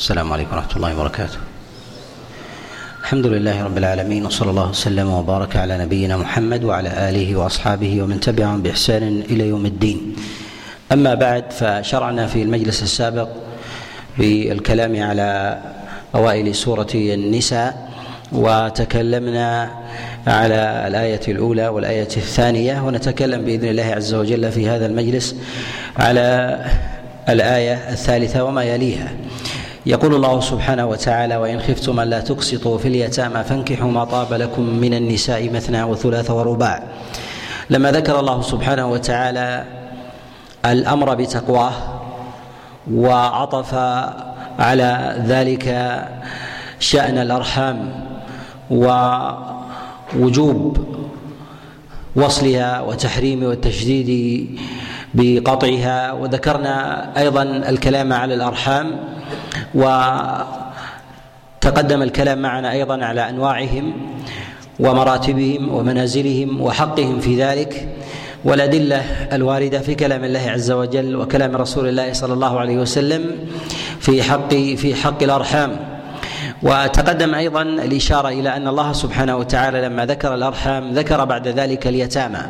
السلام عليكم ورحمة الله وبركاته. الحمد لله رب العالمين وصلى الله وسلم وبارك على نبينا محمد وعلى آله وأصحابه ومن تبعهم بإحسان إلى يوم الدين. أما بعد فشرعنا في المجلس السابق بالكلام على أوائل سورة النساء وتكلمنا على الآية الأولى والآية الثانية ونتكلم بإذن الله عز وجل في هذا المجلس على الآية الثالثة وما يليها. يقول الله سبحانه وتعالى وإن خفتم ألا تقسطوا في اليتامى فانكحوا ما طاب لكم من النساء مثنى وثلاث ورباع. لما ذكر الله سبحانه وتعالى الأمر بتقواه وعطف على ذلك شأن الأرحام ووجوب وصلها وتحريم والتشديد بقطعها وذكرنا أيضا الكلام على الأرحام وتقدم الكلام معنا أيضا على أنواعهم ومراتبهم ومنازلهم وحقهم في ذلك والأدلة الواردة في كلام الله عز وجل وكلام رسول الله صلى الله عليه وسلم في حق في حق الأرحام. وتقدم أيضا الإشارة إلى أن الله سبحانه وتعالى لما ذكر الأرحام ذكر بعد ذلك اليتامى.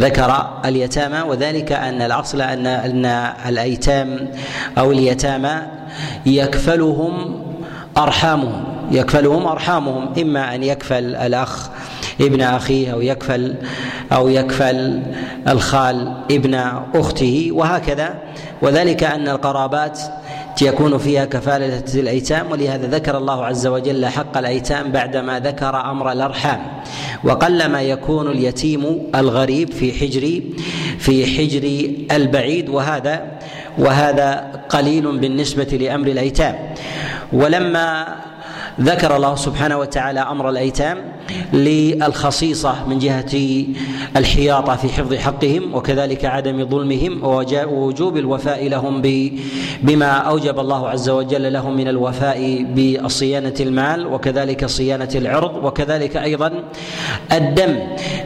ذكر اليتامى وذلك أن الأصل ان أن الأيتام أو اليتامى يكفلهم أرحامهم يكفلهم أرحامهم إما أن يكفل الأخ ابن أخيه أو يكفل أو يكفل الخال ابن أخته وهكذا. وذلك أن القرابات يكون فيها كفالة الأيتام ولهذا ذكر الله عز وجل حق الأيتام بعدما ذكر أمر الأرحام. وقلما يكون اليتيم الغريب في حجر في حجر البعيد وهذا وهذا قليل بالنسبة لأمر الأيتام. ولما ذكر الله سبحانه وتعالى أمر الأيتام للخصيصة من جهة الحياطه في حفظ حقهم وكذلك عدم ظلمهم ووجوب الوفاء لهم بما أوجب الله عز وجل لهم من الوفاء بصيانة المال وكذلك صيانة العرض وكذلك أيضا الدم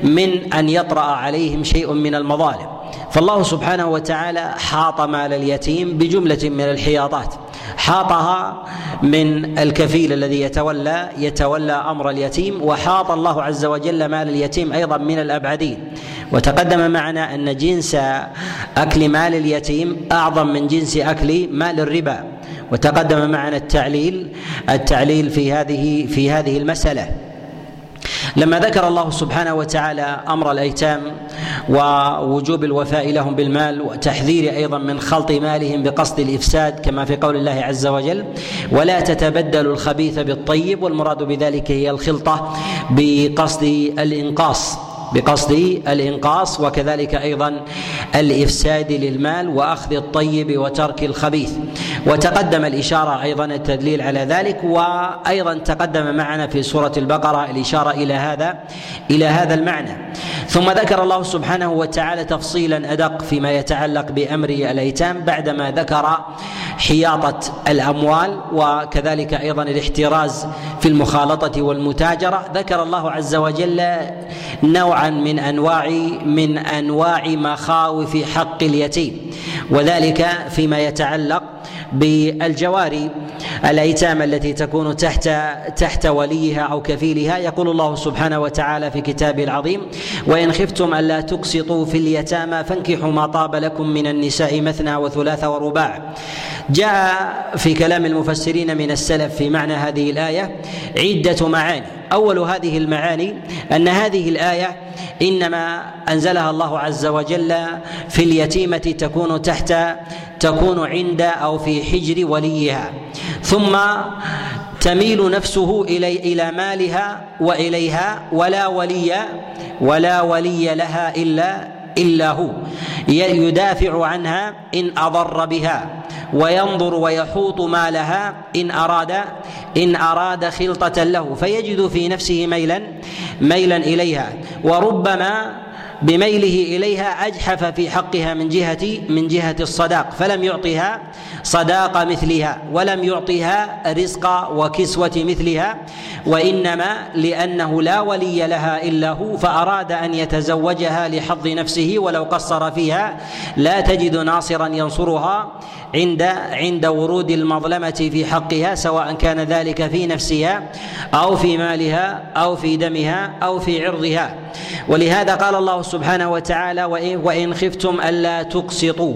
من أن يطرأ عليهم شيء من المظالم. فالله سبحانه وتعالى حاط مال اليتيم بجملة من الحياطات. حاطها من الكفيل الذي يتولى يتولى أمر اليتيم وحاط الله عز وجل مال اليتيم أيضا من الأبعدين. وتقدم معنا أن جنس أكل مال اليتيم أعظم من جنس أكل مال الربا. وتقدم معنا التعليل التعليل في هذه في هذه المسألة. لما ذكر الله سبحانه وتعالى أمر الأيتام ووجوب الوفاء لهم بالمال وتحذير أيضا من خلط مالهم بقصد الإفساد كما في قول الله عز وجل ولا تتبدلوا الخبيث بالطيب والمراد بذلك هي الخلطة بقصد الإنقاص بقصد الإنقاص وكذلك أيضا الإفساد للمال وأخذ الطيب وترك الخبيث وتقدم الإشارة أيضا التدليل على ذلك وأيضا تقدم معنا في سورة البقرة الإشارة إلى هذا إلى هذا المعنى. ثم ذكر الله سبحانه وتعالى تفصيلا أدق فيما يتعلق بأمر الأيتام بعدما ذكر حياطة الأموال وكذلك أيضا الاحتراز في المخالطة والمتاجرة. ذكر الله عز وجل نوعا من أنواع من أنواع مخاوف حق اليتيم وذلك فيما يتعلق بالجواري. الأيتام التي تكون تحت تحت وليها أو كفيلها يقول الله سبحانه وتعالى في كتابه العظيم وإن خفتم ألا تقسطوا في اليتامى فانكحوا ما طاب لكم من النساء مثنى وثلاث ورباع. جاء في كلام المفسرين من السلف في معنى هذه الآية عدة معاني. أول هذه المعاني أن هذه الآية إنما أنزلها الله عز وجل في اليتيمة تكون تحت تكون عند أو في حجر وليها. ثم تميل نفسه إلى إلى مالها وإليها ولا ولي ولا ولي لها إلا إلا هو. يدافع عنها إن أضر بها. وينظر ويحوط مالها إن أراد إن أراد خلطة له فيجد في نفسه ميلا ميلا إليها. وربما بميله إليها أجحف في حقها من جهه من جهة الصداق فلم يعطها صداق مثلها ولم يعطها رزق وكسوة مثلها وإنما لأنه لا ولي لها إلا هو فأراد أن يتزوجها لحظ نفسه ولو قصر فيها لا تجد ناصرا ينصرها عند عند ورود المظلمة في حقها سواء كان ذلك في نفسها أو في مالها أو في دمها أو في عرضها. ولهذا قال الله سبحانه وتعالى وإن, خفتم ألا تقسطوا.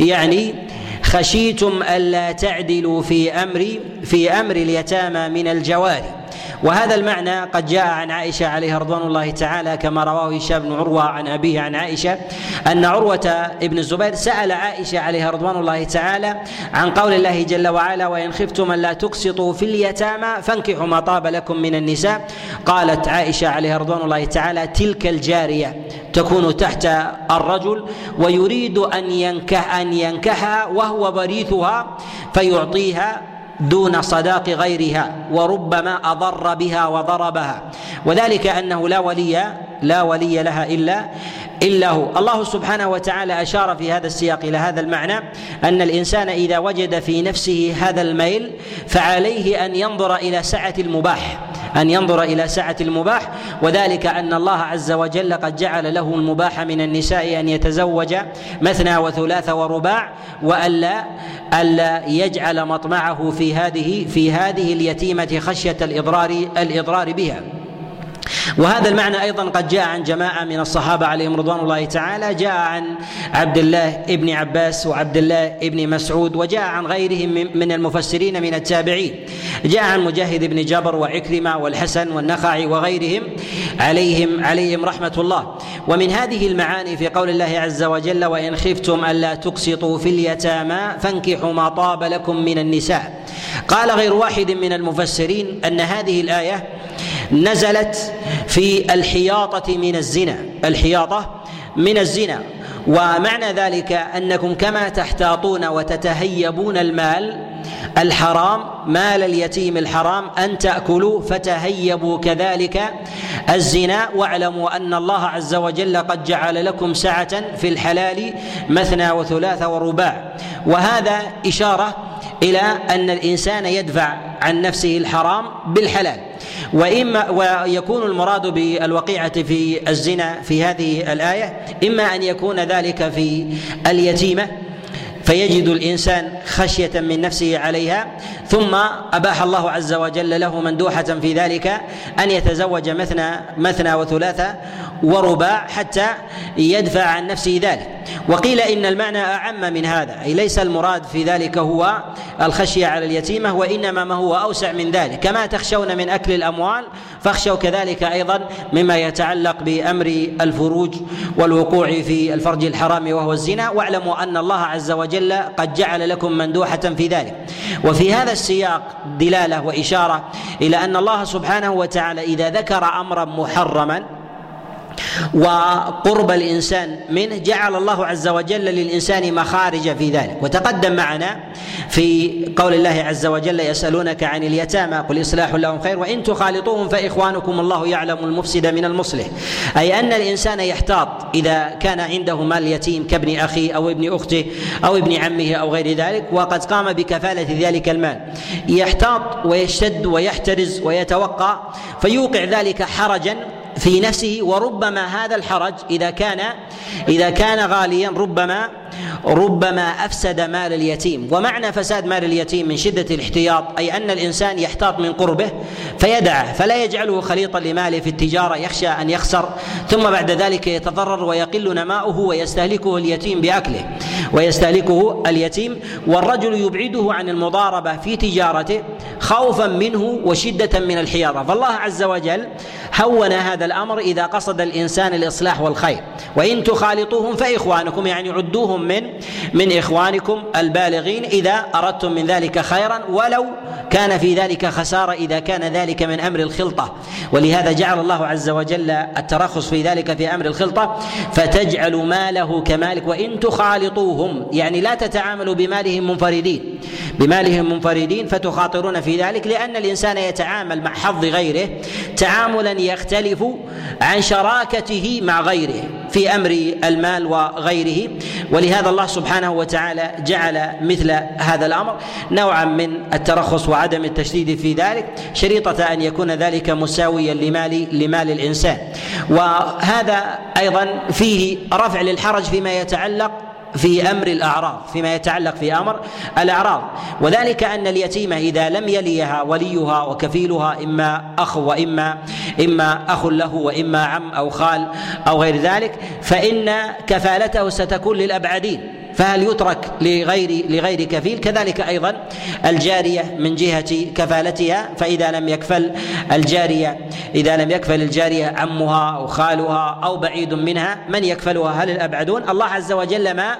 يعني خشيتم ألا تعدلوا في أمر في أمر اليتامى من الجواري. وهذا المعنى قد جاء عن عائشة عليها رضوان الله تعالى كما رواه هشام بن عروة عن أبيه عن عائشة أن عروة ابن الزبير سأل عائشة عليها رضوان الله تعالى عن قول الله جل وعلا وإن خفتم أن لا تقسطوا في اليتامى فانكحوا ما طاب لكم من النساء قالت عائشة عليها رضوان الله تعالى تلك الجارية تكون تحت الرجل ويريد أن ينكح أن ينكحها وهو بريثها فيعطيها دون صداق غيرها وربما أضر بها وضربها. وذلك أنه لا ولي لا ولي لها إلا إلا هو. الله سبحانه وتعالى أشار في هذا السياق إلى هذا المعنى أن الإنسان إذا وجد في نفسه هذا الميل فعليه أن ينظر إلى سعة المباح. أن ينظر إلى سعة المباح وذلك أن الله عز وجل قد جعل له المباح من النساء أن يتزوج مثنى وثلاث ورباع والا الا يجعل مطمعه في هذه في هذه اليتيمة خشية الإضرار الإضرار بها. وهذا المعنى أيضا قد جاء عن جماعة من الصحابة عليهم رضوان الله تعالى جاء عن عبد الله ابن عباس وعبد الله ابن مسعود وجاء عن غيرهم من المفسرين من التابعين. جاء عن مجاهد بن جبر وعكرمة والحسن والنخعي وغيرهم عليهم عليهم رحمة الله. ومن هذه المعاني في قول الله عز وجل وإن خفتم ألا تقسطوا في اليتامى فانكحوا ما طاب لكم من النساء قال غير واحد من المفسرين أن هذه الآية نزلت في الحياطة من الزنا الحياطة من الزنا. ومعنى ذلك أنكم كما تحتاطون وتتهيبون المال الحرام مال اليتيم الحرام أن تأكلوا فتهيبوا كذلك الزنا. واعلموا أن الله عز وجل قد جعل لكم سعة في الحلال مثنى وثلاث ورباع. وهذا إشارة إلى أن الإنسان يدفع عن نفسه الحرام بالحلال. وإما ويكون المراد بالوقيعة في الزنا في هذه الآية إما أن يكون ذلك في اليتيمة فيجد الإنسان خشية من نفسه عليها ثم أباح الله عز وجل له مندوحة في ذلك أن يتزوج مثنى مثنى وثلاثة ورباع حتى يدفع عن نفسه ذلك. وقيل إن المعنى أعم من هذا أي ليس المراد في ذلك هو الخشية على اليتيمة وإنما ما هو أوسع من ذلك. كما تخشون من أكل الأموال فاخشوا كذلك أيضا مما يتعلق بأمر الفروج والوقوع في الفرج الحرام وهو الزنا. واعلموا أن الله عز وجل قد جعل لكم مندوحة في ذلك. وفي هذا السياق دلالة وإشارة إلى أن الله سبحانه وتعالى إذا ذكر امرا محرما وقرب الإنسان منه جعل الله عز وجل للإنسان مخارج في ذلك. وتقدم معنا في قول الله عز وجل يسألونك عن اليتامى قل إصلاح لهم خير وإن تخالطوهم فإخوانكم الله يعلم المفسد من المصلح. أي أن الإنسان يحتاط إذا كان عنده مال يتيم كابن أخيه أو ابن أخته أو ابن عمه أو غير ذلك وقد قام بكفالة ذلك المال. يحتاط ويشتد ويحترز ويتوقع فيوقع ذلك حرجا في نفسه وربما هذا الحرج إذا كان إذا كان غاليا ربما ربما أفسد مال اليتيم. ومعنى فساد مال اليتيم من شدة الاحتياط أي أن الإنسان يحتاط من قربه فيدعه فلا يجعله خليطا لماله في التجارة يخشى أن يخسر ثم بعد ذلك يتضرر ويقل نماؤه ويستهلكه اليتيم بأكله ويستهلكه اليتيم. والرجل يبعده عن المضاربة في تجارته خوفا منه وشدة من الحياضة. فالله عز وجل هون هذا الأمر إذا قصد الإنسان الإصلاح والخير. وإن تخالطوهم فإخوانكم يعني عدوهم من من إخوانكم البالغين إذا أردتم من ذلك خيرا ولو كان في ذلك خسارة إذا كان ذلك من أمر الخلطة. ولهذا جعل الله عز وجل الترخص في ذلك في أمر الخلطة. فتجعل ماله كمالك. وإن تخالطوهم يعني لا تتعاملوا بمالهم منفردين. بمالهم منفردين فتخاطرون في ذلك لأن الإنسان يتعامل مع حظ غيره تعاملا يختلف عن شراكته مع غيره في أمر المال وغيره. ولهذا الله سبحانه وتعالى جعل مثل هذا الأمر نوعا من الترخص وعدم التشديد في ذلك شريطة أن يكون ذلك مساويا لمال لمال الإنسان. وهذا أيضا فيه رفع للحرج فيما يتعلق في أمر الأعراض فيما يتعلق في أمر الأعراض. وذلك أن اليتيمه إذا لم يليها وليها وكفيلها إما أخ وإما إما أخ له وإما عم أو خال أو غير ذلك فإن كفالته ستكون للأبعدين. فهل يترك لغير لغير كفيل؟ كذلك أيضا الجارية من جهة كفالتها فإذا لم يكفل الجاريه إذا لم يكفل الجارية عمها أو خالها أو بعيد منها من يكفلها؟ هل الأبعدون؟ الله عز وجل ما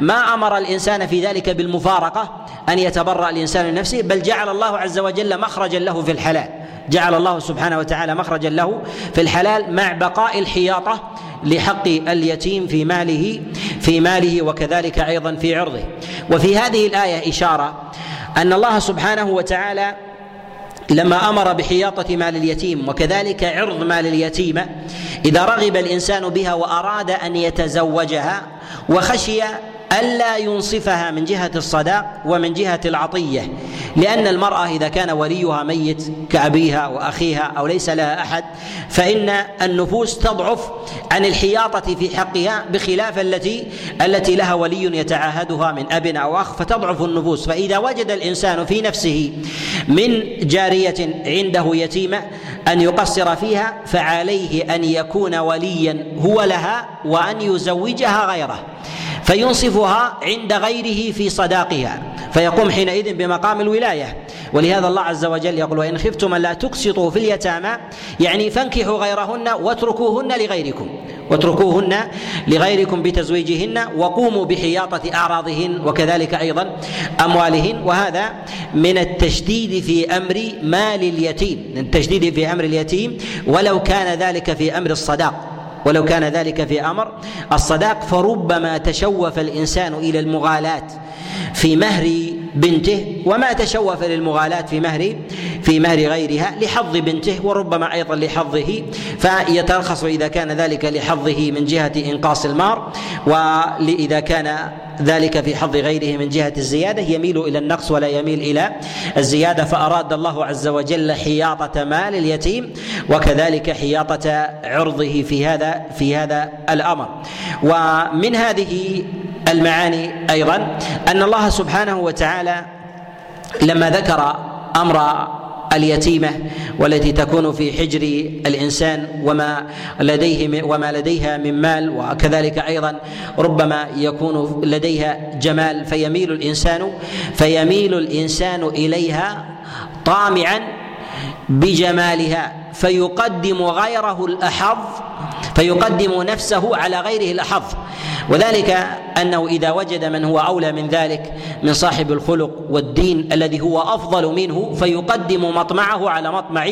ما أمر الإنسان في ذلك بالمفارقة أن يتبرأ الإنسان من نفسه بل جعل الله عز وجل مخرجا له في الحلال. جعل الله سبحانه وتعالى مخرجا له في الحلال مع بقاء الحياطة لحق اليتيم في ماله في ماله وكذلك أيضا في عرضه. وفي هذه الآية إشارة أن الله سبحانه وتعالى لما أمر بحياطة مال اليتيم وكذلك عرض مال اليتيمه إذا رغب الإنسان بها وأراد أن يتزوجها وخشي ألا ينصفها من جهة الصداق ومن جهة العطية لأن المرأة إذا كان وليها ميت كأبيها وأخيها أو ليس لها أحد فإن النفوس تضعف عن الحياطة في حقها بخلاف التي التي لها ولي يتعاهدها من أب أو أخ فتضعف النفوس. فإذا وجد الإنسان في نفسه من جارية عنده يتيمة أن يقصر فيها فعليه أن يكون وليا هو لها وأن يزوجها غيره. فينصفها عند غيره في صداقها. فيقوم حينئذ بمقام الولاية. ولهذا الله عز وجل يقول وإن خفتم لا تقسطوا في اليتامى. يعني فانكحوا غيرهن واتركوهن لغيركم. واتركوهن لغيركم بتزويجهن وقوموا بحياطة أعراضهن وكذلك أيضا أموالهن. وهذا من التشديد في أمر مال اليتيم التشديد في أمر اليتيم. ولو كان ذلك في أمر الصداق. ولو كان ذلك في أمر الصداق فربما تشوف الإنسان إلى المغالاة في مهر بنته وما تشوف للمغالاة في مهر في مهر غيرها لحظ بنته وربما أيضا لحظه فيترخص إذا كان ذلك لحظه من جهة إنقاص المار واذا كان ذلك في حظ غيره من جهة الزيادة. يميل إلى النقص ولا يميل إلى الزيادة. فأراد الله عز وجل حياطة مال اليتيم وكذلك حياطة عرضه في هذا في هذا الأمر. ومن هذه المعاني أيضا أن الله سبحانه وتعالى لما ذكر أمر اليتيمة والتي تكون في حجر الإنسان وما لديه وما لديها من مال وكذلك أيضا ربما يكون لديها جمال فيميل الإنسان فيميل الإنسان إليها طامعا بجمالها فيقدم غيره الأحظ فيقدم نفسه على غيره الأحظ. وذلك أنه إذا وجد من هو أولى من ذلك من صاحب الخلق والدين الذي هو أفضل منه فيقدم مطمعه على مطمع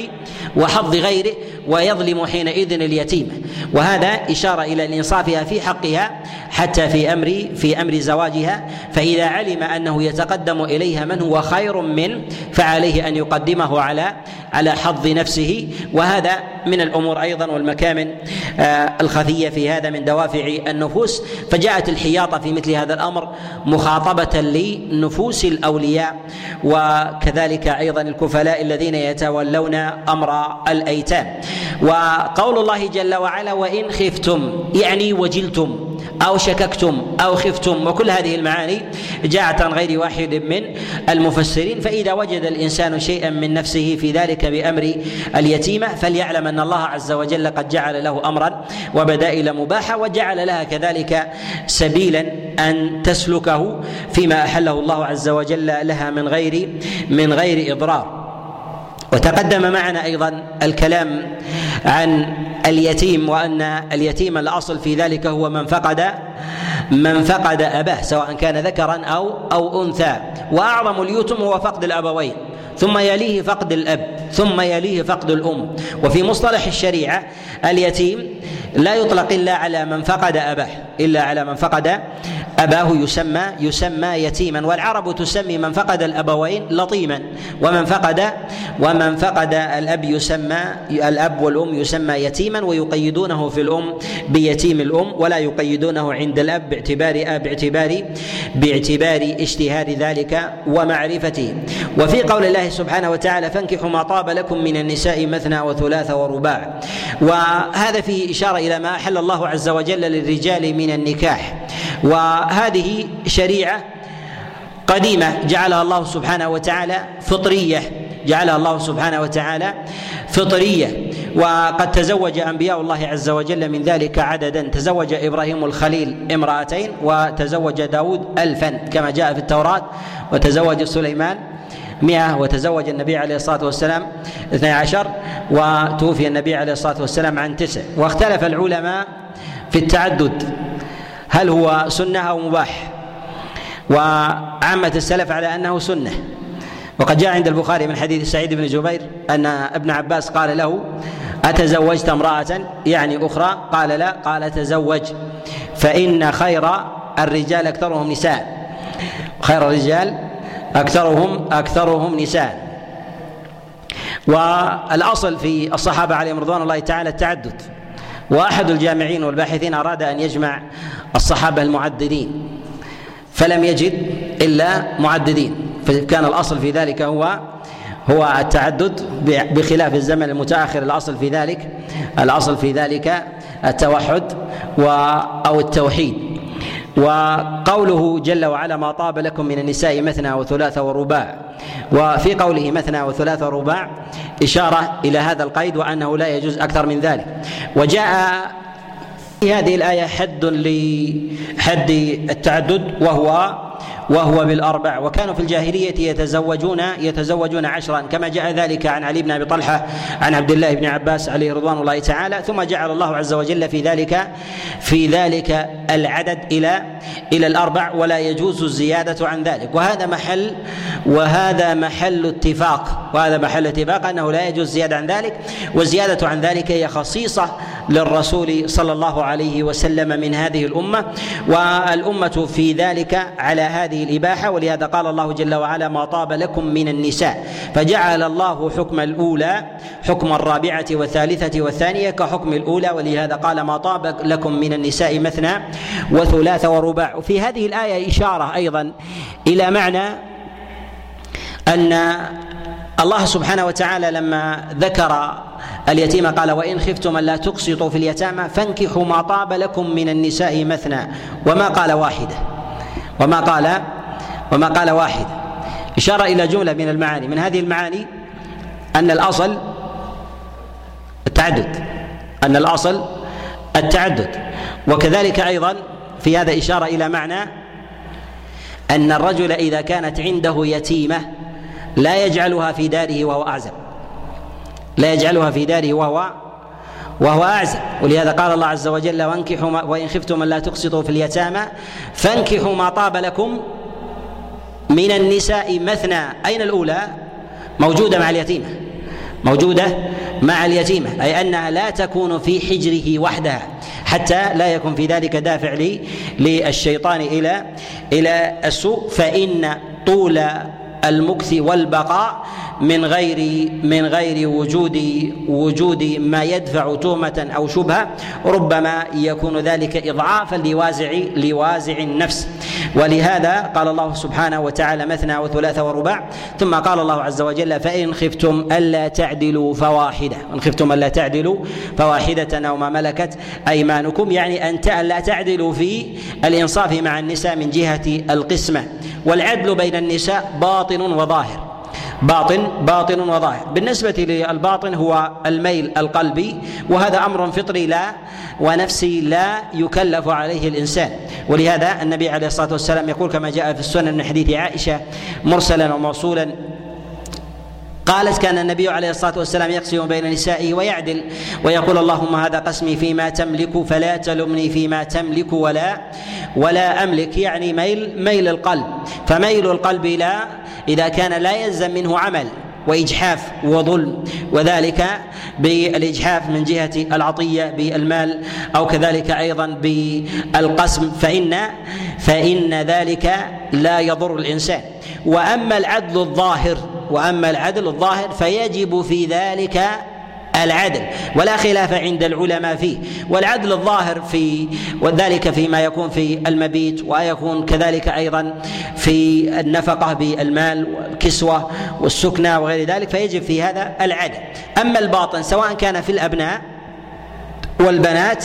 وحظ غيره ويظلم حينئذ اليتيمه وهذا إشارة إلى الانصافها في حقها حتى في أمر في أمر زواجها. فإذا علم أنه يتقدم إليها من هو خير منه فعليه أن يقدمه على على حظ نفسه. وهذا من الأمور أيضا والمكامن الخفية في هذا من دوافع النفوس فجاءت الحياطة في مثل هذا الأمر مخاطبة لنفوس الأولياء وكذلك أيضا الكفلاء الذين يتولون أمر الأيتام. وقول الله جل وعلا وإن خفتم يعني وجلتم. أو شككتم أو خفتم وكل هذه المعاني جاءت عن غير واحد من المفسرين فإذا وجد الإنسان شيئا من نفسه في ذلك بأمر اليتيمة فليعلم أن الله عز وجل قد جعل له امرا وبدائل مباحة وجعل لها كذلك سبيلا أن تسلكه فيما أحله الله عز وجل لها من غير من غير إضرار. وتقدم معنا أيضا الكلام عن اليتيم وأن اليتيم الأصل في ذلك هو من فقد من فقد أباه سواء كان ذكرا أو أو أنثى. وأعظم اليتم هو فقد الأبوين. ثم يليه فقد الأب ثم يليه فقد الأم. وفي مصطلح الشريعة اليتيم لا يطلق إلا على من فقد أباه إلا على من فقد أباه يسمى يسمى يتيما. والعرب تسمي من فقد الأبوين لطيما. ومن فقد ومن فقد الأب يسمى الأب والأم يسمى يتيما ويقيدونه في الأم بيتيم الأم ولا يقيدونه عند الأب باعتبار باعتبار باعتبار اشتهار ذلك ومعرفته. وفي قول الله سبحانه وتعالى فانكحوا ما طاب لكم من النساء مثنى وثلاث ورباع. وهذا فيه إشارة إلى ما أحل الله عز وجل للرجال من النكاح. وهذه شريعة قديمة جعلها الله سبحانه وتعالى فطرية. جعلها الله سبحانه وتعالى فطرية. وقد تزوج أنبياء الله عز وجل من ذلك عددا. تزوج إبراهيم الخليل امرأتين وتزوج داود الفا كما جاء في التوراة. وتزوج سليمان مئة وتزوج النبي عليه الصلاة والسلام اثني عشر وتوفي النبي عليه الصلاة والسلام عن تسع. واختلف العلماء في التعدد هل هو سنة أو مباح؟ وعامة السلف على أنه سنة. وقد جاء عند البخاري من حديث سعيد بن جبير أن ابن عباس قال له أتزوجت امرأة؟ يعني أخرى. قال لا. قال تزوج. فإن خير الرجال أكثرهم نساء. خير الرجال أكثرهم أكثرهم نساء. والأصل في الصحابة عليهم رضوان الله تعالى التعدد. وأحد الجامعين والباحثين أراد أن يجمع الصحابة المعددين فلم يجد إلا معددين. فكان الأصل في ذلك هو هو التعدد بخلاف الزمن المتأخر. الأصل في ذلك الأصل في ذلك التوحد أو التوحيد. وقوله جل وعلا ما طاب لكم من النساء مثنى وثلاث ورباع. وفي قوله مثنى وثلاث ورباع إشارة إلى هذا القيد وأنه لا يجوز أكثر من ذلك. وجاء في هذه الآية حد لحد التعدد وهو وهو بالأربع. وكانوا في الجاهلية يتزوجون يتزوجون عشرا. كما جاء ذلك عن علي بن أبي طلحة عن عبد الله بن عباس عليه رضوان الله تعالى. ثم جعل الله عز وجل في ذلك في ذلك العدد إلى إلى الأربع ولا يجوز الزيادة عن ذلك. وهذا محل وهذا محل اتفاق. وهذا محل اتفاق أنه لا يجوز الزيادة عن ذلك. والزيادة عن ذلك هي خصيصة للرسول صلى الله عليه وسلم من هذه الأمة والأمة في ذلك على هذه الإباحة. ولهذا قال الله جل وعلا ما طاب لكم من النساء فجعل الله حكم الأولى حكم الرابعة والثالثة والثانية كحكم الأولى. ولهذا قال ما طاب لكم من النساء مثنى وثلاث ورباع. وفي هذه الآية إشارة أيضا إلى معنى أن الله سبحانه وتعالى لما ذكر اليتيم قال وإن خفتم ألا تقسطوا في اليتامى فانكحوا ما طاب لكم من النساء مثنى. وما قال واحدة. وما قال وما قال واحدة. إشارة إلى جملة من المعاني. من هذه المعاني أن الأصل التعدد. أن الأصل التعدد. وكذلك أيضا في هذا إشارة إلى معنى أن الرجل إذا كانت عنده يتيمة لا يجعلها في داره وهو أعزب. لا يجعلها في داره وهو وهو أعزب. ولهذا قال الله عز وجل وانكحوا ما وإن خفتم لا تقسطوا في اليتامى فانكحوا ما طاب لكم من النساء مثنى. أين الأولى؟ موجودة مع اليتيمة. موجودة مع اليتيمة. أي أنها لا تكون في حجره وحدها حتى لا يكون في ذلك دافع لي للشيطان إلى إلى السوء. فإن طول المكث والبقاء من غير من غير وجود وجود ما يدفع تهمة أو شبهة ربما يكون ذلك إضعافا لوازع لوازع النفس. ولهذا قال الله سبحانه وتعالى مثنى وثلاث ورباع ثم قال الله عز وجل فإن خفتم ألا تعدلوا فواحدة. إن خفتم ألا تعدلوا فواحدة أو ما ملكت أيمانكم يعني أن لا تعدلوا في الإنصاف مع النساء من جهة القسمة. والعدل بين النساء باطن وظاهر. باطن باطن وظاهر بالنسبة للباطن هو الميل القلبي وهذا أمر فطري لا ونفسي لا يكلف عليه الإنسان. ولهذا النبي عليه الصلاة والسلام يقول كما جاء في السنن من حديث عائشة مرسلا وموصولا قالت كان النبي عليه الصلاة والسلام يقسم بين نسائه ويعدل ويقول اللهم هذا قسمي فيما تملك فلا تلمني فيما تملك ولا ولا أملك. يعني ميل ميل القلب. فميل القلب لا إذا كان لا يلزم منه عمل وإجحاف وظلم وذلك بالإجحاف من جهة العطية بالمال أو كذلك أيضا بالقسم فان فإن ذلك لا يضر الإنسان. وأما العدل الظاهر وأما العدل الظاهر فيجب في ذلك العدل ولا خلاف عند العلماء فيه والعدل الظاهر في وذلك فيما يكون في المبيت ويكون كذلك أيضا في النفقة بالمال والكسوة والسكنى وغير ذلك فيجب في هذا العدل. أما الباطن سواء كان في الأبناء والبنات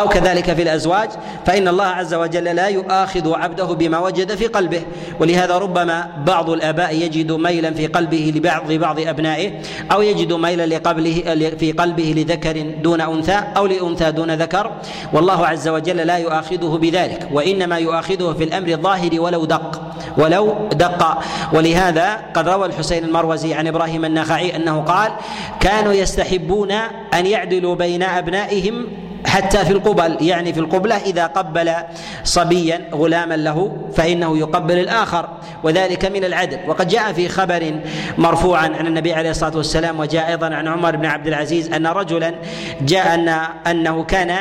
أو كذلك في الأزواج فإن الله عز وجل لا يؤاخذ عبده بما وجد في قلبه. ولهذا ربما بعض الآباء يجد ميلا في قلبه لبعض بعض أبنائه أو يجد ميلا لقبله في قلبه لذكر دون أنثى أو لأنثى دون ذكر. والله عز وجل لا يؤاخذه بذلك وإنما يؤاخذه في الأمر الظاهر ولو دق ولو دق. ولهذا قد روى الحسين المروزي عن إبراهيم النخعي أنه قال كانوا يستحبون أن يعدلوا بين أبنائهم حتى في القبل يعني في القبلة إذا قبل صبيا غلاما له فإنه يقبل الآخر وذلك من العدل. وقد جاء في خبر مرفوعا عن النبي عليه الصلاة والسلام وجاء أيضا عن عمر بن عبد العزيز أن رجلا جاء أن أنه كان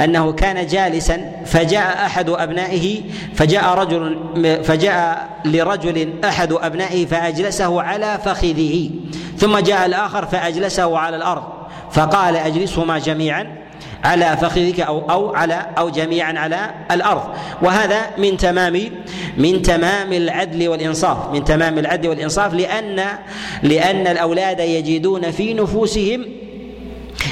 أنه كان جالسا فجاء أحد أبنائه فجاء رجل فجاء لرجل أحد أبنائه فأجلسه على فخذه ثم جاء الآخر فأجلسه على الأرض فقال أجلسهما جميعا. على فخذك أو أو على أو جميعا على الأرض. وهذا من تمام من تمام العدل والإنصاف. من تمام العدل والإنصاف لأن لأن الأولاد يجدون في نفوسهم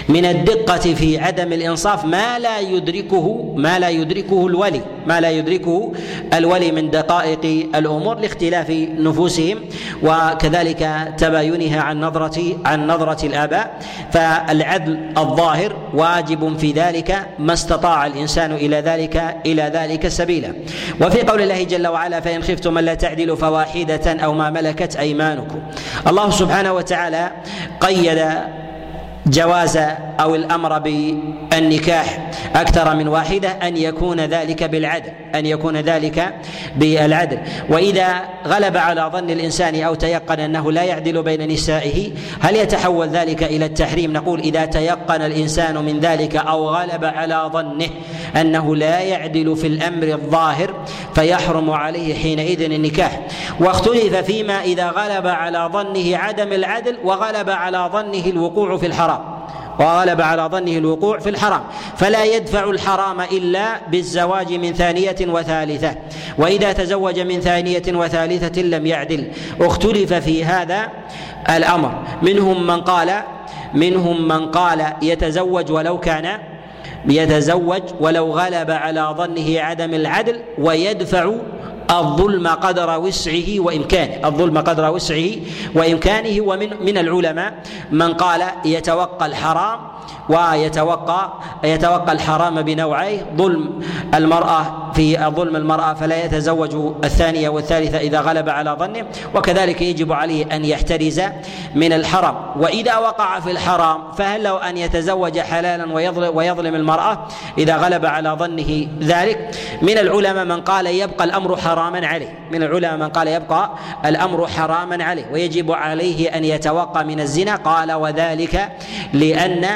من الدقة في عدم الإنصاف ما لا يدركه ما لا يدركه الولي. ما لا يدركه الولي من دقائق الأمور لاختلاف نفوسهم وكذلك تباينها عن نظرة عن نظرة الآباء. فالعدل الظاهر واجب في ذلك ما استطاع الإنسان إلى ذلك إلى ذلك سبيلا. وفي قول الله جل وعلا فإن خفتم ألا تعدلوا فواحدة أو ما ملكت أيمانكم. الله سبحانه وتعالى قيد جواز أو الأمر بالنكاح أكثر من واحدة أن يكون ذلك بالعدل أن يكون ذلك بالعدل. وإذا غلب على ظن الإنسان أو تيقن أنه لا يعدل بين نسائه هل يتحول ذلك إلى التحريم؟ نقول إذا تيقن الإنسان من ذلك أو غلب على ظنه أنه لا يعدل في الأمر الظاهر فيحرم عليه حينئذ النكاح. واختلف فيما إذا غلب على ظنه عدم العدل وغلب على ظنه الوقوع في الحرام. وغلب على ظنه الوقوع في الحرام. فلا يدفع الحرام إلا بالزواج من ثانية وثالثة. وإذا تزوج من ثانية وثالثة لم يعدل. اختلف في هذا الأمر. منهم من قال منهم من قال يتزوج ولو كان يتزوج ولو غلب على ظنه عدم العدل ويدفع الظلم قدر وسعه وإمكانه. الظلم قدر وسعه وإمكانه ومن من العلماء من قال يتوقى الحرام ويتوقى يتوقى الحرام بنوعيه. ظلم المرأة في ظلم المرأة فلا يتزوج الثانية والثالثة إذا غلب على ظنه وكذلك يجب عليه أن يحترز من الحرام. وإذا وقع في الحرام فهل له أن يتزوج حلالا ويظلم, ويظلم المرأة إذا غلب على ظنه ذلك؟ من العلماء من قال يبقى الأمر حراما عليه. من العلماء من قال يبقى الأمر حراما عليه ويجب عليه أن يتوقى من الزنا. قال وذلك لأن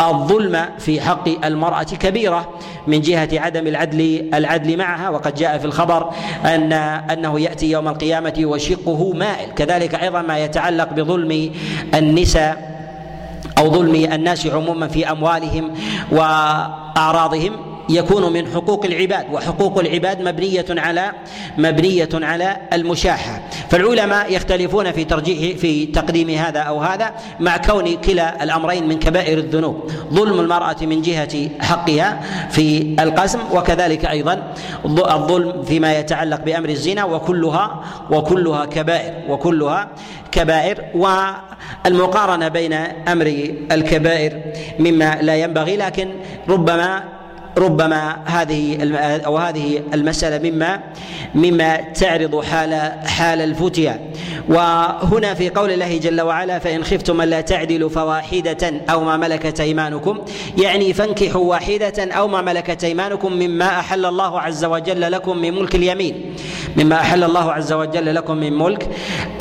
الظلم في حق المرأة كبيرة من جهة عدم العدل العدل معها. وقد جاء في الخبر أن أنه يأتي يوم القيامة وشقه مائل. كذلك أيضا ما يتعلق بظلم النساء أو ظلم الناس عموما في أموالهم وأعراضهم. يكون من حقوق العباد وحقوق العباد مبنية على مبنية على المشاحة. فالعلماء يختلفون في ترجيح في تقديم هذا أو هذا مع كون كلا الأمرين من كبائر الذنوب. ظلم المرأة من جهة حقها في القسم وكذلك أيضا الظلم فيما يتعلق بأمر الزنا وكلها وكلها كبائر وكلها كبائر. والمقارنة بين أمر الكبائر مما لا ينبغي لكن ربما ربما هذه أو هذه المسألة مما مما تعرض حال حال الفتيا وهنا في قول الله جل وعلا فإن خفتم ألا تعدلوا فواحدة أو ما ملكت أيمانكم. يعني فانكحوا واحدة أو ما ملكت أيمانكم مما أحل الله عز وجل لكم من ملك اليمين. مما أحل الله عز وجل لكم من ملك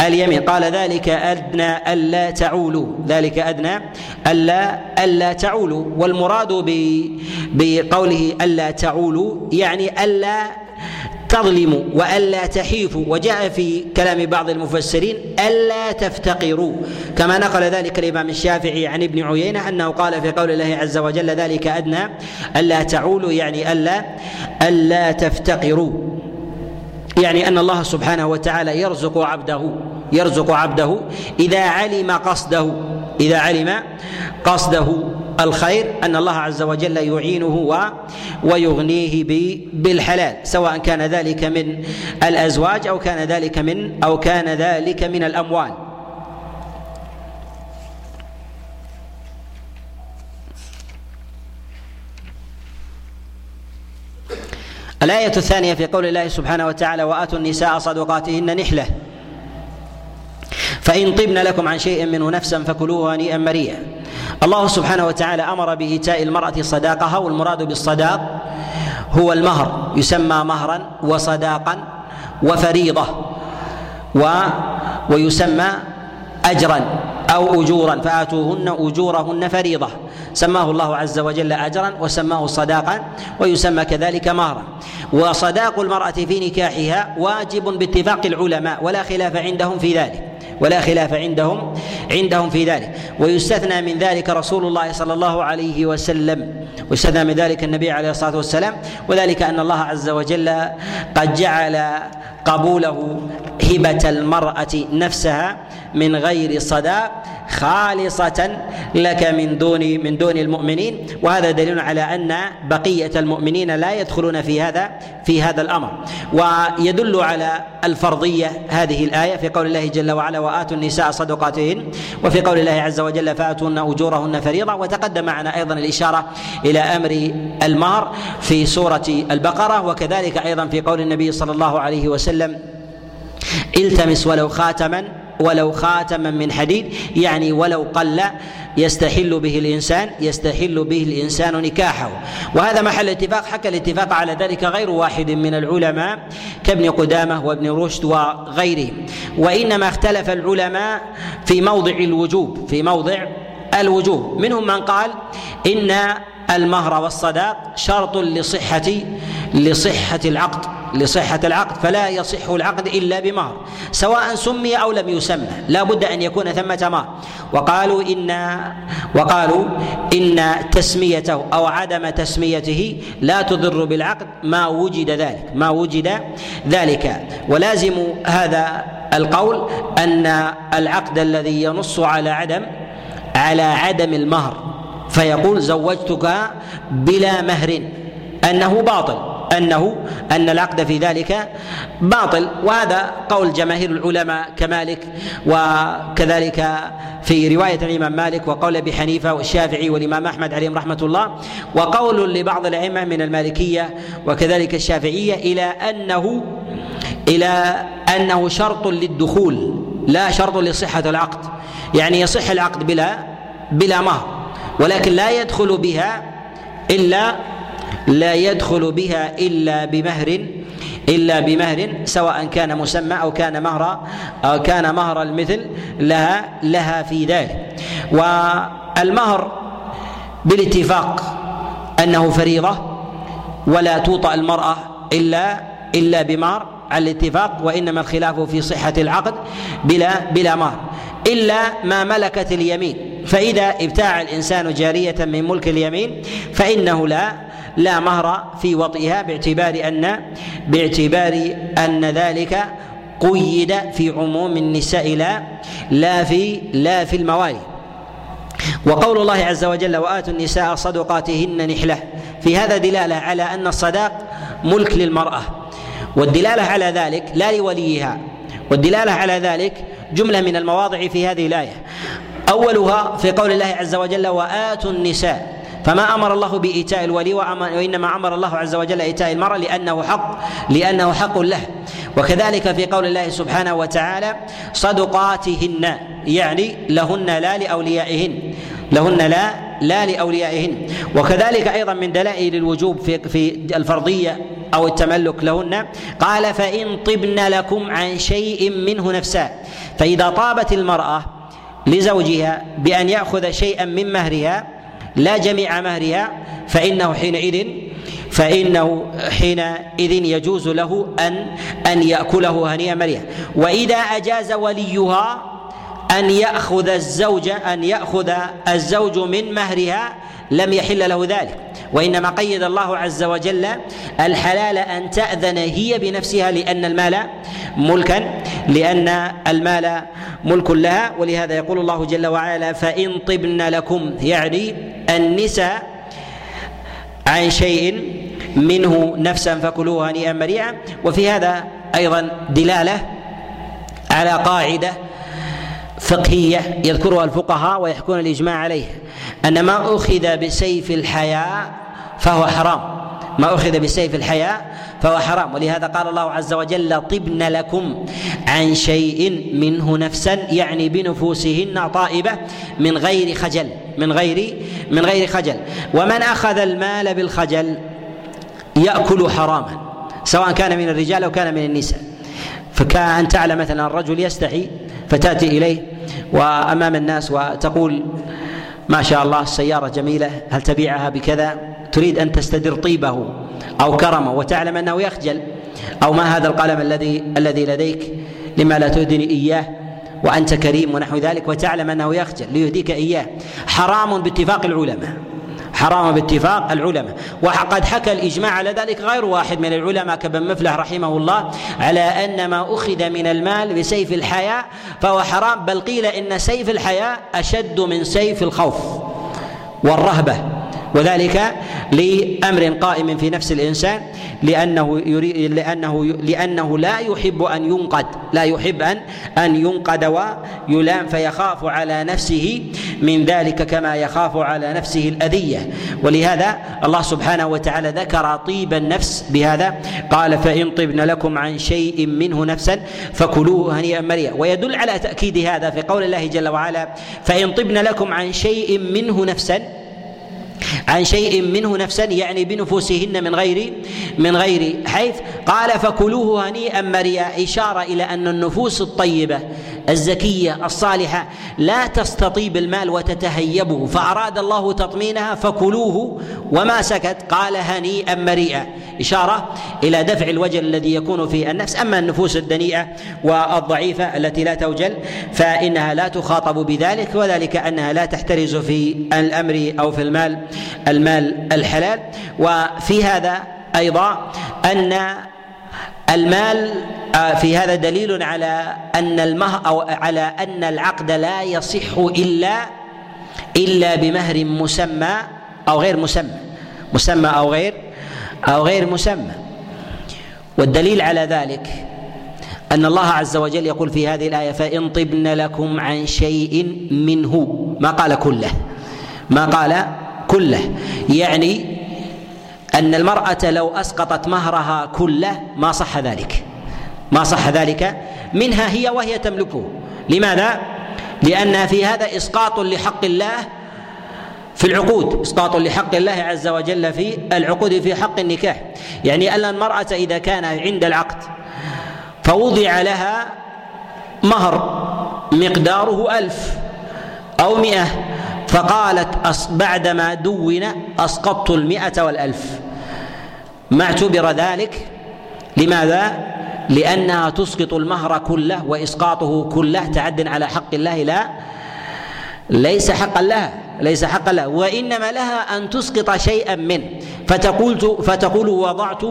اليمين. قال ذلك أدنى ألا تعولوا. ذلك أدنى الا ألا تعولوا. والمراد بقوله ألا تعولوا يعني ألا تظلموا وألا تحيفوا. وجاء في كلام بعض المفسرين ألا تفتقروا كما نقل ذلك الإمام الشافعي عن ابن عيينة أنه قال في قول الله عز وجل ذلك أدنى ألا تعولوا يعني ألا ألا تفتقروا. يعني أن الله سبحانه وتعالى يرزق عبده يرزق عبده إذا علم قصده إذا علم قصده. الخير أن الله عز وجل يعينه ويغنيه بالحلال سواء كان ذلك من الأزواج أو كان ذلك من أو كان ذلك من الأموال. الآية الثانية في قول الله سبحانه وتعالى وآتوا النساء صدقاتهن نحلة. فإن طبن لكم عن شيء منه نفسا فكلوه هنيئا مريئا. الله سبحانه وتعالى أمر بإيتاء المرأة صداقها والمراد بالصداق هو المهر يسمى مهرا وصداقا وفريضة و ويسمى اجرا أو اجورا فآتوهن أجورهن فريضة. سماه الله عز وجل اجرا وسماه صداقا ويسمى كذلك مهرا. وصداق المرأة في نكاحها واجب باتفاق العلماء ولا خلاف عندهم في ذلك. ولا خلاف عندهم عندهم في ذلك. ويستثنى من ذلك رسول الله صلى الله عليه وسلم. ويستثنى من ذلك النبي عليه الصلاة والسلام. وذلك أن الله عز وجل قد جعل قبوله هبة المرأة نفسها من غير صداق خالصة لك من دون من دون المؤمنين. وهذا دليل على أن بقية المؤمنين لا يدخلون في هذا في هذا الأمر. ويدل على الفرضية هذه الآية في قول الله جل وعلا وآتوا النساء صدقاتهن وفي قول الله عز وجل فآتوهن أجورهن فريضة وتقدم معنا أيضا الإشارة إلى أمر المهر في سورة البقرة. وكذلك أيضا في قول النبي صلى الله عليه وسلم التمس ولو خاتما ولو خاتما من حديد يعني ولو قل يستحل به الإنسان يستحل به الإنسان نكاحه. وهذا محل اتفاق حكى الاتفاق على ذلك غير واحد من العلماء كابن قدامة وابن رشد وغيرهم. وإنما اختلف العلماء في موضع الوجوب في موضع الوجوب. منهم من قال إن المهر والصداق شرط لصحة لصحة العقد. لصحة العقد فلا يصح العقد إلا بمهر سواء سمي أو لم يسمى لا بد أن يكون ثمة مهر وقالوا إن وقالوا إن تسميته أو عدم تسميته لا تضر بالعقد ما وجد ذلك ما وجد ذلك. ولازم هذا القول أن العقد الذي ينص على عدم على عدم المهر فيقول زوجتك بلا مهر أنه باطل. أنه أن العقد في ذلك باطل وهذا قول جماهير العلماء كمالك وكذلك في رواية الإمام مالك وقول أبي حنيفة والشافعي والإمام أحمد عليهم رحمة الله وقول لبعض الأئمة من المالكية وكذلك الشافعية إلى أنه إلى أنه شرط للدخول لا شرط لصحة العقد. يعني يصح العقد بلا بلا مهر ولكن لا يدخل بها إلا لا يدخل بها إلا بمهر إلا بمهر سواء كان مسمى أو كان مهر أو كان مهر المثل لها لها في ذلك. والمهر بالاتفاق أنه فريضة ولا توطأ المرأة إلا إلا بمهر على الاتفاق وإنما الخلاف في صحة العقد بلا بلا مهر. إلا ما ملكت اليمين. فإذا ابتاع الإنسان جارية من ملك اليمين فإنه لا لا مهر في وطئها باعتبار أن باعتبار أن ذلك قيد في عموم النساء لا لا في لا في الموالي. وقول الله عز وجل وآتوا النساء صدقاتهن نحلة في هذا دلالة على أن الصداق ملك للمرأة. والدلالة على ذلك لا لوليها. والدلالة على ذلك جملة من المواضع في هذه الآية. أولها في قول الله عز وجل وآتوا النساء فما أمر الله بإيتاء الولي وإنما أمر الله عز وجل إيتاء المراه لأنه حق لأنه حق له. وكذلك في قول الله سبحانه وتعالى صدقاتهن يعني لهن لا لأوليائهن. لهن لا لا لأوليائهن. وكذلك أيضا من دلائل الوجوب في في الفرضية أو التملك لهن. قال فإن طبن لكم عن شيء منه نفسا. فإذا طابت المرأة لزوجها بأن يأخذ شيئا من مهرها لا جميع مهرها فإنه حينئذ فإنه حينئذ يجوز له أن أن يأكله هنيئا مريئا. وإذا أجاز وليها أن يأخذ الزوج أن يأخذ الزوج من مهرها لم يحل له ذلك. وإنما قيد الله عز وجل الحلال أن تأذن هي بنفسها لأن المال ملكا لأن المال ملك لها. ولهذا يقول الله جل وعلا فإن طبن لكم يعني النساء عن شيء منه نفسا فكلوه هنيئا مريئا. وفي هذا أيضا دلالة على قاعدة فقهية يذكرها الفقهاء ويحكون الإجماع عليه. أن ما أخذ بسيف الحياء فهو حرام. ما أخذ بسيف الحياء فهو حرام. ولهذا قال الله عز وجل طبن لكم عن شيء منه نفسا يعني بنفوسهن طائبة من غير خجل من غير من غير خجل. ومن أخذ المال بالخجل يأكل حراما سواء كان من الرجال أو كان من النساء. فكأن تعلم مثلا الرجل يستحي فتأتي إليه وأمام الناس وتقول ما شاء الله السيارة جميلة هل تبيعها بكذا؟ تريد أن تستدر طيبه أو كرمه وتعلم أنه يخجل. أو ما هذا القلم الذي الذي لديك؟ لما لا تهدني إياه وأنت كريم ونحو ذلك وتعلم أنه يخجل ليهديك إياه. حرام باتفاق العلماء. حرام باتفاق العلماء. وقد حكى الإجماع على ذلك غير واحد من العلماء كابن مفلح رحمه الله على أن ما أخذ من المال بسيف الحياء فهو حرام بل قيل إن سيف الحياء أشد من سيف الخوف والرهبة. وذلك لأمر قائم في نفس الإنسان لأنه يريد لأنه لأنه لا يحب أن ينقد لا يحب ان أن ينقد ويلام فيخاف على نفسه من ذلك كما يخاف على نفسه الأذية. ولهذا الله سبحانه وتعالى ذكر طيب النفس بهذا قال فإن طبن لكم عن شيء منه نفسا فكلوه هنيئا مريئا. ويدل على تأكيد هذا في قول الله جل وعلا فإن طبن لكم عن شيء منه نفسا عن شيء منه نفسا يعني بنفوسهن من غير من غير حيث. قال فكلوه هنيئا مريا إشارة إلى أن النفوس الطيبة الزكية الصالحة لا تستطيب المال وتتهيبه فأراد الله تطمينها فكلوه وما سكت. قال هنيئا مريئا. إشارة إلى دفع الوجل الذي يكون في النفس. أما النفوس الدنيئة والضعيفة التي لا توجل فإنها لا تخاطب بذلك وذلك أنها لا تحترز في الأمر أو في المال المال الحلال. وفي هذا أيضا أن المال آه، في هذا دليل على أن المهر أو على أن العقد لا يصح إلا إلا بمهر مسمى أو غير مسمى مسمى أو غير أو غير مسمى. والدليل على ذلك أن الله عز وجل يقول في هذه الآية فإن طبن لكم عن شيء منه ما قال كله ما قال كله يعني أن المرأة لو أسقطت مهرها كله ما صح ذلك. ما صح ذلك. منها هي وهي تملكه لماذا؟ لأن في هذا إسقاط لحق الله في العقود. إسقاط لحق الله عز وجل في العقود في حق النكاح. يعني أن المرأة إذا كان عند العقد فوضع لها مهر مقداره ألف أو مئة. فقالت بعدما دون أسقطت المئة والألف. ما اعتبر ذلك؟ لماذا؟ لأنها تسقط المهر كله وإسقاطه كله تعد على حق الله لا ليس حقا لها ليس حقا لها وإنما لها أن تسقط شيئا منه فتقول فتقول وضعت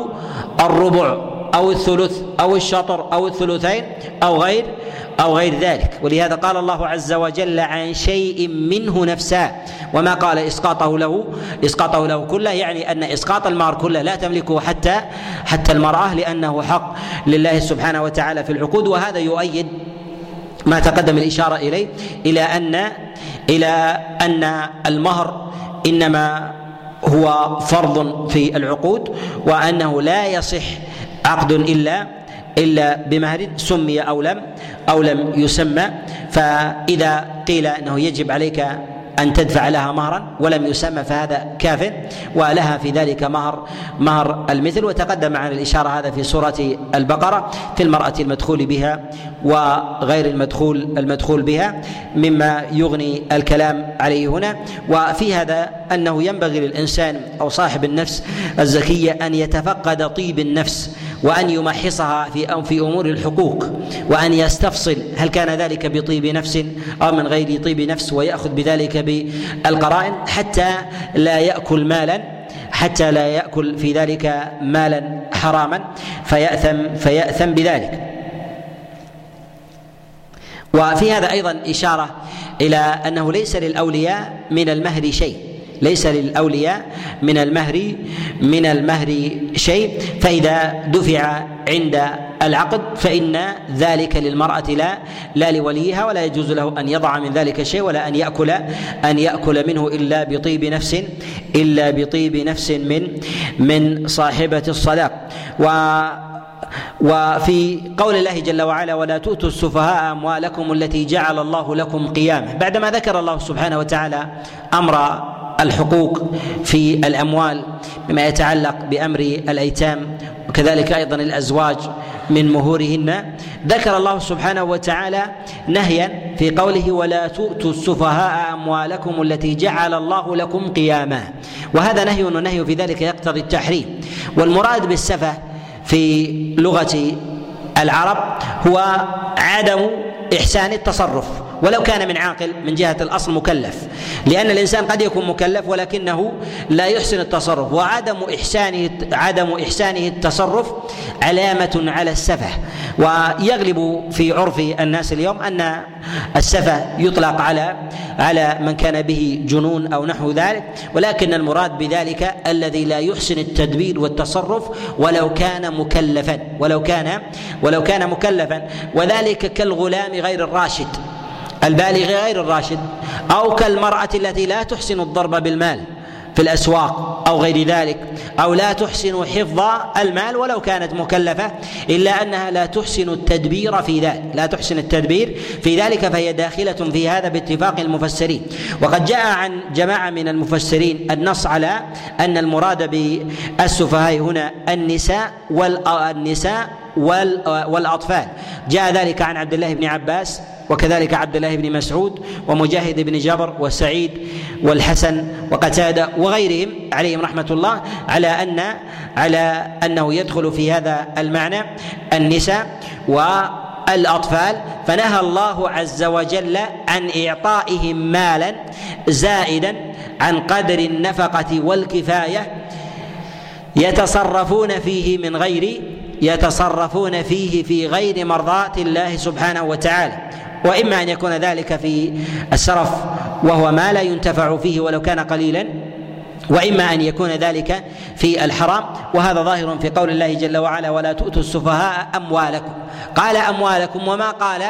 الربع. أو الثلث أو الشطر أو الثلثين أو غير أو غير ذلك. ولهذا قال الله عز وجل عن شيء منه نفسا وما قال إسقاطه له إسقاطه له كله يعني أن إسقاط المهر كله لا تملكه حتى حتى المرأة لأنه حق لله سبحانه وتعالى في العقود. وهذا يؤيد ما تقدم الإشارة إليه إلى أن إلى أن المهر إنما هو فرض في العقود وأنه لا يصح عقد إلا إلا بمهر سمي أو لم أو لم يسمى فإذا قيل إنه يجب عليك أن تدفع لها مهرا ولم يسمى فهذا كاف ولها في ذلك مهر مهر المثل. وتقدم عن الإشارة هذا في سورة البقرة في المرأة المدخول بها وغير المدخول المدخول بها مما يغني الكلام عليه هنا. وفي هذا أنه ينبغي للإنسان أو صاحب النفس الزكية أن يتفقد طيب النفس وأن يمحصها في في أمور الحقوق وأن يستفصل هل كان ذلك بطيب نفس أو من غير طيب نفس ويأخذ بذلك بالقرائن حتى لا يأكل مالا حتى لا يأكل في ذلك مالا حراما فيأثم فيأثم بذلك. وفي هذا أيضا إشارة إلى أنه ليس للأولياء من المهر شيء ليس للأولياء من المهر من المهر شيء فإذا دفع عند العقد فإن ذلك للمرأة لا لا لوليها ولا يجوز له أن يضع من ذلك شيء ولا أن يأكل أن يأكل منه إلا بطيب نفس إلا بطيب نفس من من صاحبة الصداق. و وفي قول الله جل وعلا ولا تؤتوا السفهاء أموالكم التي جعل الله لكم قيامه بعدما ذكر الله سبحانه وتعالى أمر الحقوق في الأموال بما يتعلق بأمر الأيتام وكذلك أيضا الأزواج من مهورهن. ذكر الله سبحانه وتعالى نهيا في قوله ولا تؤتوا السفهاء أموالكم التي جعل الله لكم قياما. وهذا نهي ونهي في ذلك يقتضي التحريم. والمراد بالسفه في لغة العرب هو عدم إحسان التصرف. ولو كان من عاقل من جهة الأصل مكلف. لأن الإنسان قد يكون مكلف ولكنه لا يحسن التصرف. وعدم إحسانه عدم إحسانه التصرف علامة على السفه. ويغلب في عرف الناس اليوم أن السفه يطلق على على من كان به جنون أو نحو ذلك. ولكن المراد بذلك الذي لا يحسن التدبير والتصرف ولو كان مكلفا. ولو كان ولو كان مكلفا. وذلك كالغلام غير الراشد. البالغ غير الراشد أو كالمرأة التي لا تحسن الضرب بالمال في الأسواق أو غير ذلك أو لا تحسن حفظ المال ولو كانت مكلفة إلا أنها لا تحسن التدبير في ذلك لا تحسن التدبير في ذلك فهي داخلة في هذا باتفاق المفسرين. وقد جاء عن جماعة من المفسرين النص على أن المراد بالسفهاء هنا النساء والنساء والأطفال. جاء ذلك عن عبد الله بن عباس وكذلك عبد الله بن مسعود ومجاهد بن جبر وسعيد والحسن وقتادة وغيرهم عليهم رحمة الله على ان على أنه يدخل في هذا المعنى النساء والأطفال. فنهى الله عز وجل عن إعطائهم مالا زائدا عن قدر النفقة والكفاية يتصرفون فيه من غير يتصرفون فيه في غير مرضاة الله سبحانه وتعالى. وإما أن يكون ذلك في السرف وهو ما لا ينتفع فيه ولو كان قليلا وإما أن يكون ذلك في الحرام. وهذا ظاهر في قول الله جل وعلا ولا تؤتوا السفهاء أموالكم قال أموالكم وما قال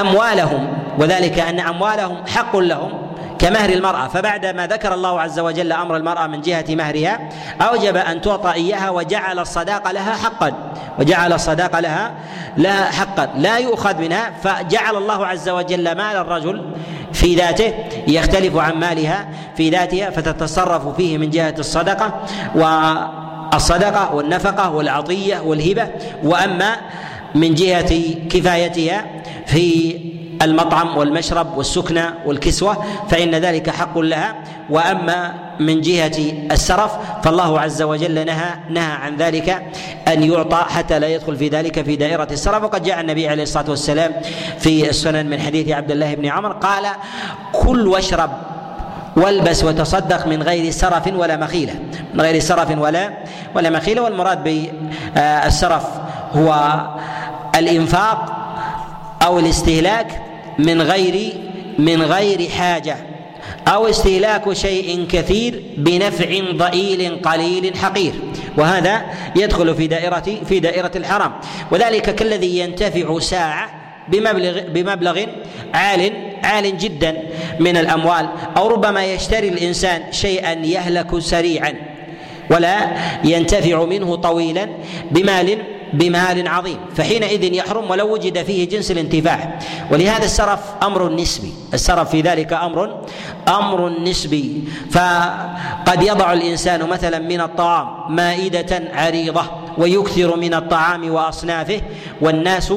أموالهم وذلك أن أموالهم حق لهم كمهر المرأة. فبعد ما ذكر الله عز وجل أمر المرأة من جهة مهرها أوجب أن تعطى إياها وجعل الصداق لها حقا. وجعل الصداق لها لها حقا. لا يؤخذ منها. فجعل الله عز وجل مال الرجل في ذاته يختلف عن مالها في ذاتها فتتصرف فيه من جهة الصدقة والصدقة والنفقة والعطية والهبة. وأما من جهة كفايتها في المطعم والمشرب والسكنى والكسوة فإن ذلك حق لها. وأما من جهة السرف فالله عز وجل نهى نهى عن ذلك أن يعطى حتى لا يدخل في ذلك في دائرة السرف. وقد جاء النبي عليه الصلاة والسلام في السنن من حديث عبد الله بن عمر قال كل واشرب والبس وتصدق من غير سرف ولا مخيلة. من غير سرف ولا ولا مخيلة. والمراد بالسرف هو الإنفاق أو الاستهلاك من غير من غير حاجة أو استهلاك شيء كثير بنفع ضئيل قليل حقير. وهذا يدخل في دائرة في دائرة الحرام. وذلك كالذي ينتفع ساعة بمبلغ بمبلغ عال عال جدا من الأموال أو ربما يشتري الإنسان شيئا يهلك سريعا ولا ينتفع منه طويلا بمال بمال عظيم فحينئذ يحرم ولو وجد فيه جنس الانتفاع. ولهذا السرف أمر نسبي السرف في ذلك أمر أمر نسبي. فقد يضع الإنسان مثلا من الطعام مائدة عريضة ويكثر من الطعام وأصنافه والناس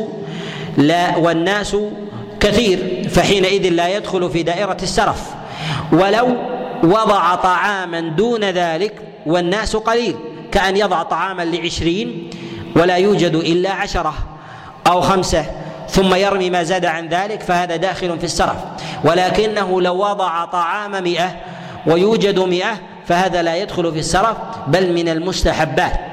لا والناس كثير فحينئذ لا يدخل في دائرة السرف. ولو وضع طعاما دون ذلك والناس قليل كأن يضع طعاما لعشرين ولا يوجد إلا عشرة أو خمسة ثم يرمي ما زاد عن ذلك فهذا داخل في السرف. ولكنه لو وضع طعام مئة ويوجد مئة فهذا لا يدخل في السرف بل من المستحبات.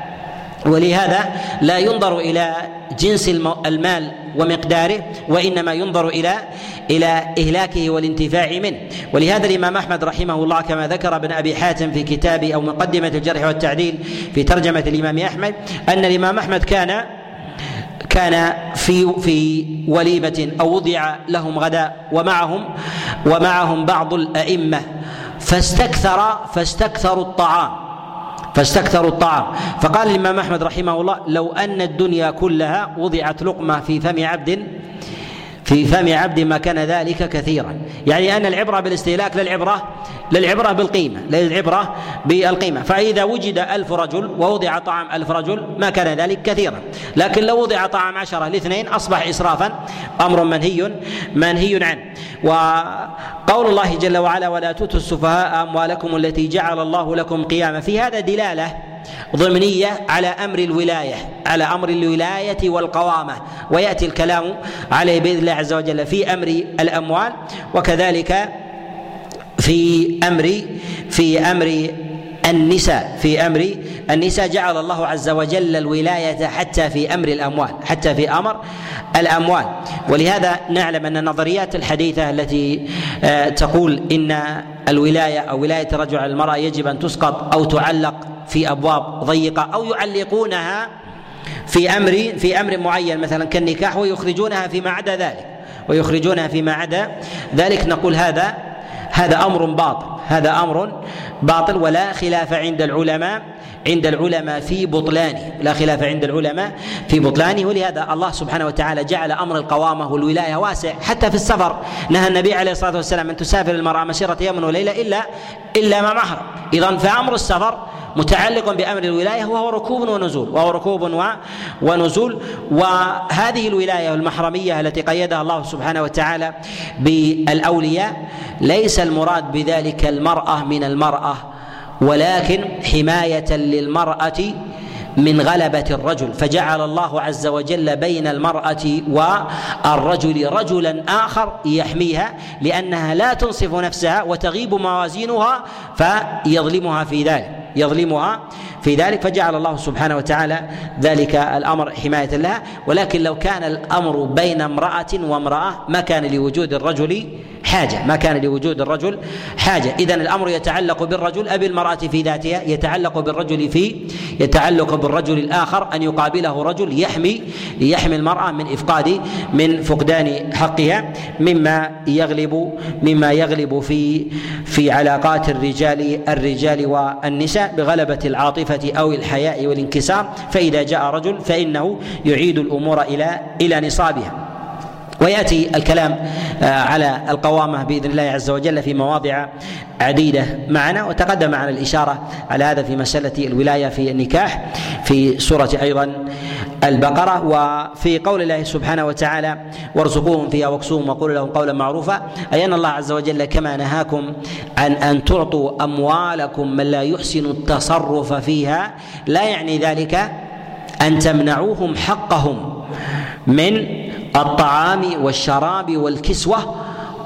ولهذا لا ينظر إلى جنس المال ومقداره وإنما ينظر إلى إلى إهلاكه والانتفاع منه. ولهذا الإمام أحمد رحمه الله كما ذكر ابن أبي حاتم في كتاب أو مقدمة الجرح والتعديل في ترجمة الإمام أحمد أن الإمام أحمد كان كان في في وليمة أو وضع لهم غداء ومعهم ومعهم بعض الأئمة فاستكثر فاستكثروا الطعام. فاستكثروا الطعام. فقال الإمام أحمد رحمه الله لو أن الدنيا كلها وضعت لقمة في فم عبد في فم عبد ما كان ذلك كثيرا. يعني أن العبرة بالاستهلاك للعبرة للعبرة بالقيمة للعبرة بالقيمة. فإذا وجد ألف رجل ووضع طعام ألف رجل ما كان ذلك كثيرا. لكن لو وضع طعام عشرة لاثنين أصبح إسرافا أمر منهي منهي عنه. وقول الله جل وعلا ولا تؤتوا السفهاء أموالكم التي جعل الله لكم قياما. في هذا دلالة ضمنية على أمر الولاية على أمر الولاية والقوامة. ويأتي الكلام عليه بإذن الله عز وجل في أمر الأموال وكذلك في أمر في أمر النساء في أمر النساء. جعل الله عز وجل الولاية حتى في أمر الأموال حتى في أمر الأموال. ولهذا نعلم أن النظريات الحديثة التي آه، تقول إن الولاية أو ولاية الرجل على المرأة يجب أن تسقط أو تعلق في أبواب ضيقة أو يعلقونها في أمر في أمر معين مثلا كالنكاح ويخرجونها فيما عدا ذلك ويخرجونها فيما عدا ذلك. نقول هذا هذا أمر باطل هذا أمر باطل ولا خلاف عند العلماء. عند العلماء في بطلانه. لا خلاف عند العلماء في بطلانه ولهذا الله سبحانه وتعالى جعل أمر القوامة والولاية واسع حتى في السفر. نهى النبي عليه الصلاة والسلام أن تسافر المرأة مسيرة يوم وليلة إلا إلا مع محرم إذا فأمر السفر متعلق بأمر الولاية وهو ركوب ونزول وهو ركوب ونزول. وهذه الولاية المحرمية التي قيدها الله سبحانه وتعالى بالأولياء ليس المراد بذلك المرأة من المرأة ولكن حماية للمرأة من غلبة الرجل فجعل الله عز وجل بين المرأة والرجل رجلا آخر يحميها لأنها لا تنصف نفسها وتغيب موازينها فيظلمها في ذلك يظلمها في ذلك فجعل الله سبحانه وتعالى ذلك الأمر حماية لها. ولكن لو كان الأمر بين امرأة وامرأة ما كان لوجود الرجل حاجة ما كان لوجود الرجل حاجة. اذا الأمر يتعلق بالرجل أبي المرأة في ذاتها يتعلق بالرجل في يتعلق بالرجل الآخر أن يقابله رجل يحمي يحمي المرأة من إفقاد من فقدان حقها مما يغلب مما يغلب في في علاقات الرجال الرجال والنساء بغلبة العاطفة أو الحياء والانكسار. فإذا جاء رجل فإنه يعيد الأمور إلى إلى نصابها. ويأتي الكلام آه، على القوامة بإذن الله عز وجل في مواضع عديدة معنا وتقدم معنا الإشارة على هذا في مسألة الولاية في النكاح في سورة أيضا البقرة. وفي قول الله سبحانه وتعالى وارزقوهم فيها واكسوهم وقولوا لهم قولا معروفا أي أن الله عز وجل كما نهاكم عن أن تعطوا أموالكم من لا يحسن التصرف فيها لا يعني ذلك أن تمنعوهم حقهم من الطعام والشراب والكسوة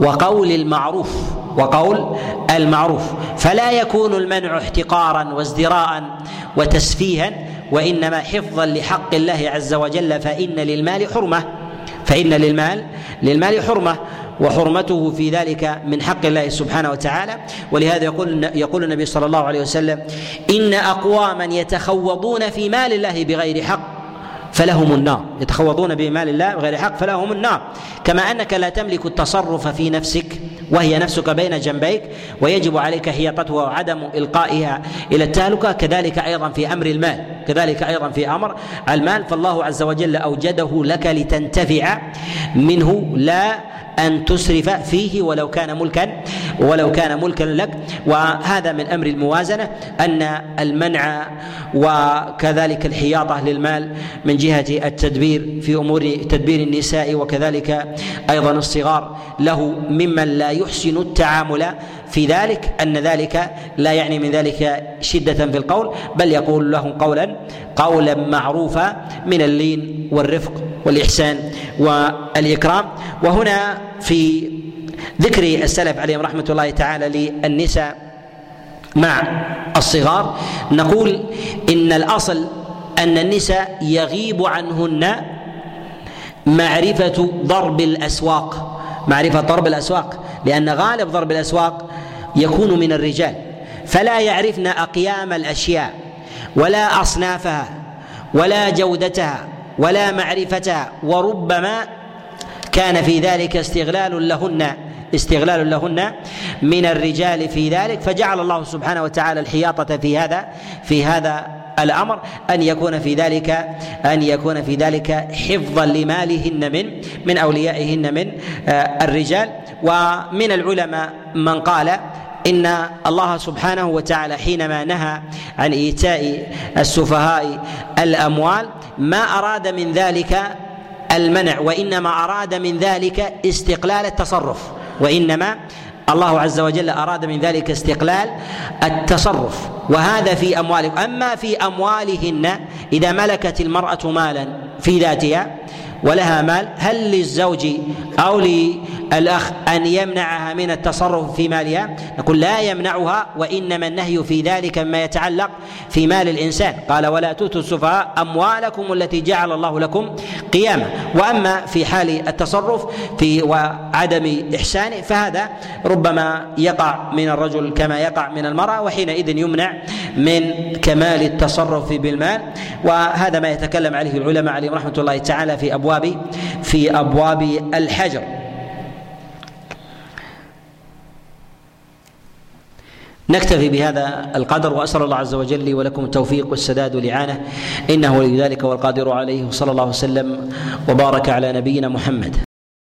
وقول المعروف وقول المعروف. فلا يكون المنع احتقارا وازدراء وتسفيها وإنما حفظا لحق الله عز وجل فإن للمال حرمة فإن للمال للمال حرمة. وحرمته في ذلك من حق الله سبحانه وتعالى. ولهذا يقول يقول النبي صلى الله عليه وسلم إن أقواما يتخوضون في مال الله بغير حق فلهم النار. يتخوضون بمال الله بغير حق فلهم النار. كما أنك لا تملك التصرف في نفسك وهي نفسك بين جنبيك ويجب عليك حيطتها وعدم إلقائها إلى التهلكة كذلك أيضا في أمر المال كذلك أيضا في أمر المال. فالله عز وجل أوجده لك لتنتفع منه لا أن تسرف فيه ولو كان ملكا ولو كان ملكا لك. وهذا من أمر الموازنة أن المنع وكذلك الحياطة للمال من جهة التدبير في أمور تدبير النساء وكذلك أيضا الصغار له ممن لا يحسن التعامل في ذلك أن ذلك لا يعني من ذلك شدة في القول بل يقول لهم قولا قولا معروفا من اللين والرفق والإحسان والإكرام. وهنا في ذكر السلف عليهم رحمة الله تعالى للنساء مع الصغار نقول إن الأصل أن النساء يغيب عنهن معرفة ضرب الأسواق معرفة ضرب الأسواق. لأن غالب ضرب الأسواق يكون من الرجال فلا يعرفن أقيام الأشياء ولا أصنافها ولا جودتها ولا معرفتها وربما كان في ذلك استغلال لهن استغلال لهن من الرجال في ذلك. فجعل الله سبحانه وتعالى الحياطة في هذا في هذا الأمر أن يكون في ذلك أن يكون في ذلك حفظا لمالهن من من أوليائهن من آه، الرجال. ومن العلماء من قال إن الله سبحانه وتعالى حينما نهى عن إيتاء السفهاء الأموال ما أراد من ذلك المنع وإنما أراد من ذلك استقلال التصرف وإنما الله عز وجل أراد من ذلك استقلال التصرف. وهذا في أموالهم. أما في أموالهن إذا ملكت المرأة مالا في ذاتها ولها مال هل للزوج أو للاخ أن يمنعها من التصرف في مالها. نقول لا يمنعها وإنما النهي في ذلك مما يتعلق في مال الإنسان. قال ولا تؤتوا السفهاء أموالكم التي جعل الله لكم قياما. وأما في حال التصرف في وعدم إحسانه فهذا ربما يقع من الرجل كما يقع من المرأة وحينئذ يمنع من كمال التصرف بالمال. وهذا ما يتكلم عليه العلماء عليهم رحمة الله تعالى في أبواب في أبواب الحجر. نكتفي بهذا القدر وأسأل الله عز وجل لي ولكم التوفيق والسداد والإعانة. إنه ولي ذلك والقادر عليه. وصلى الله وسلم وبارك على نبينا محمد.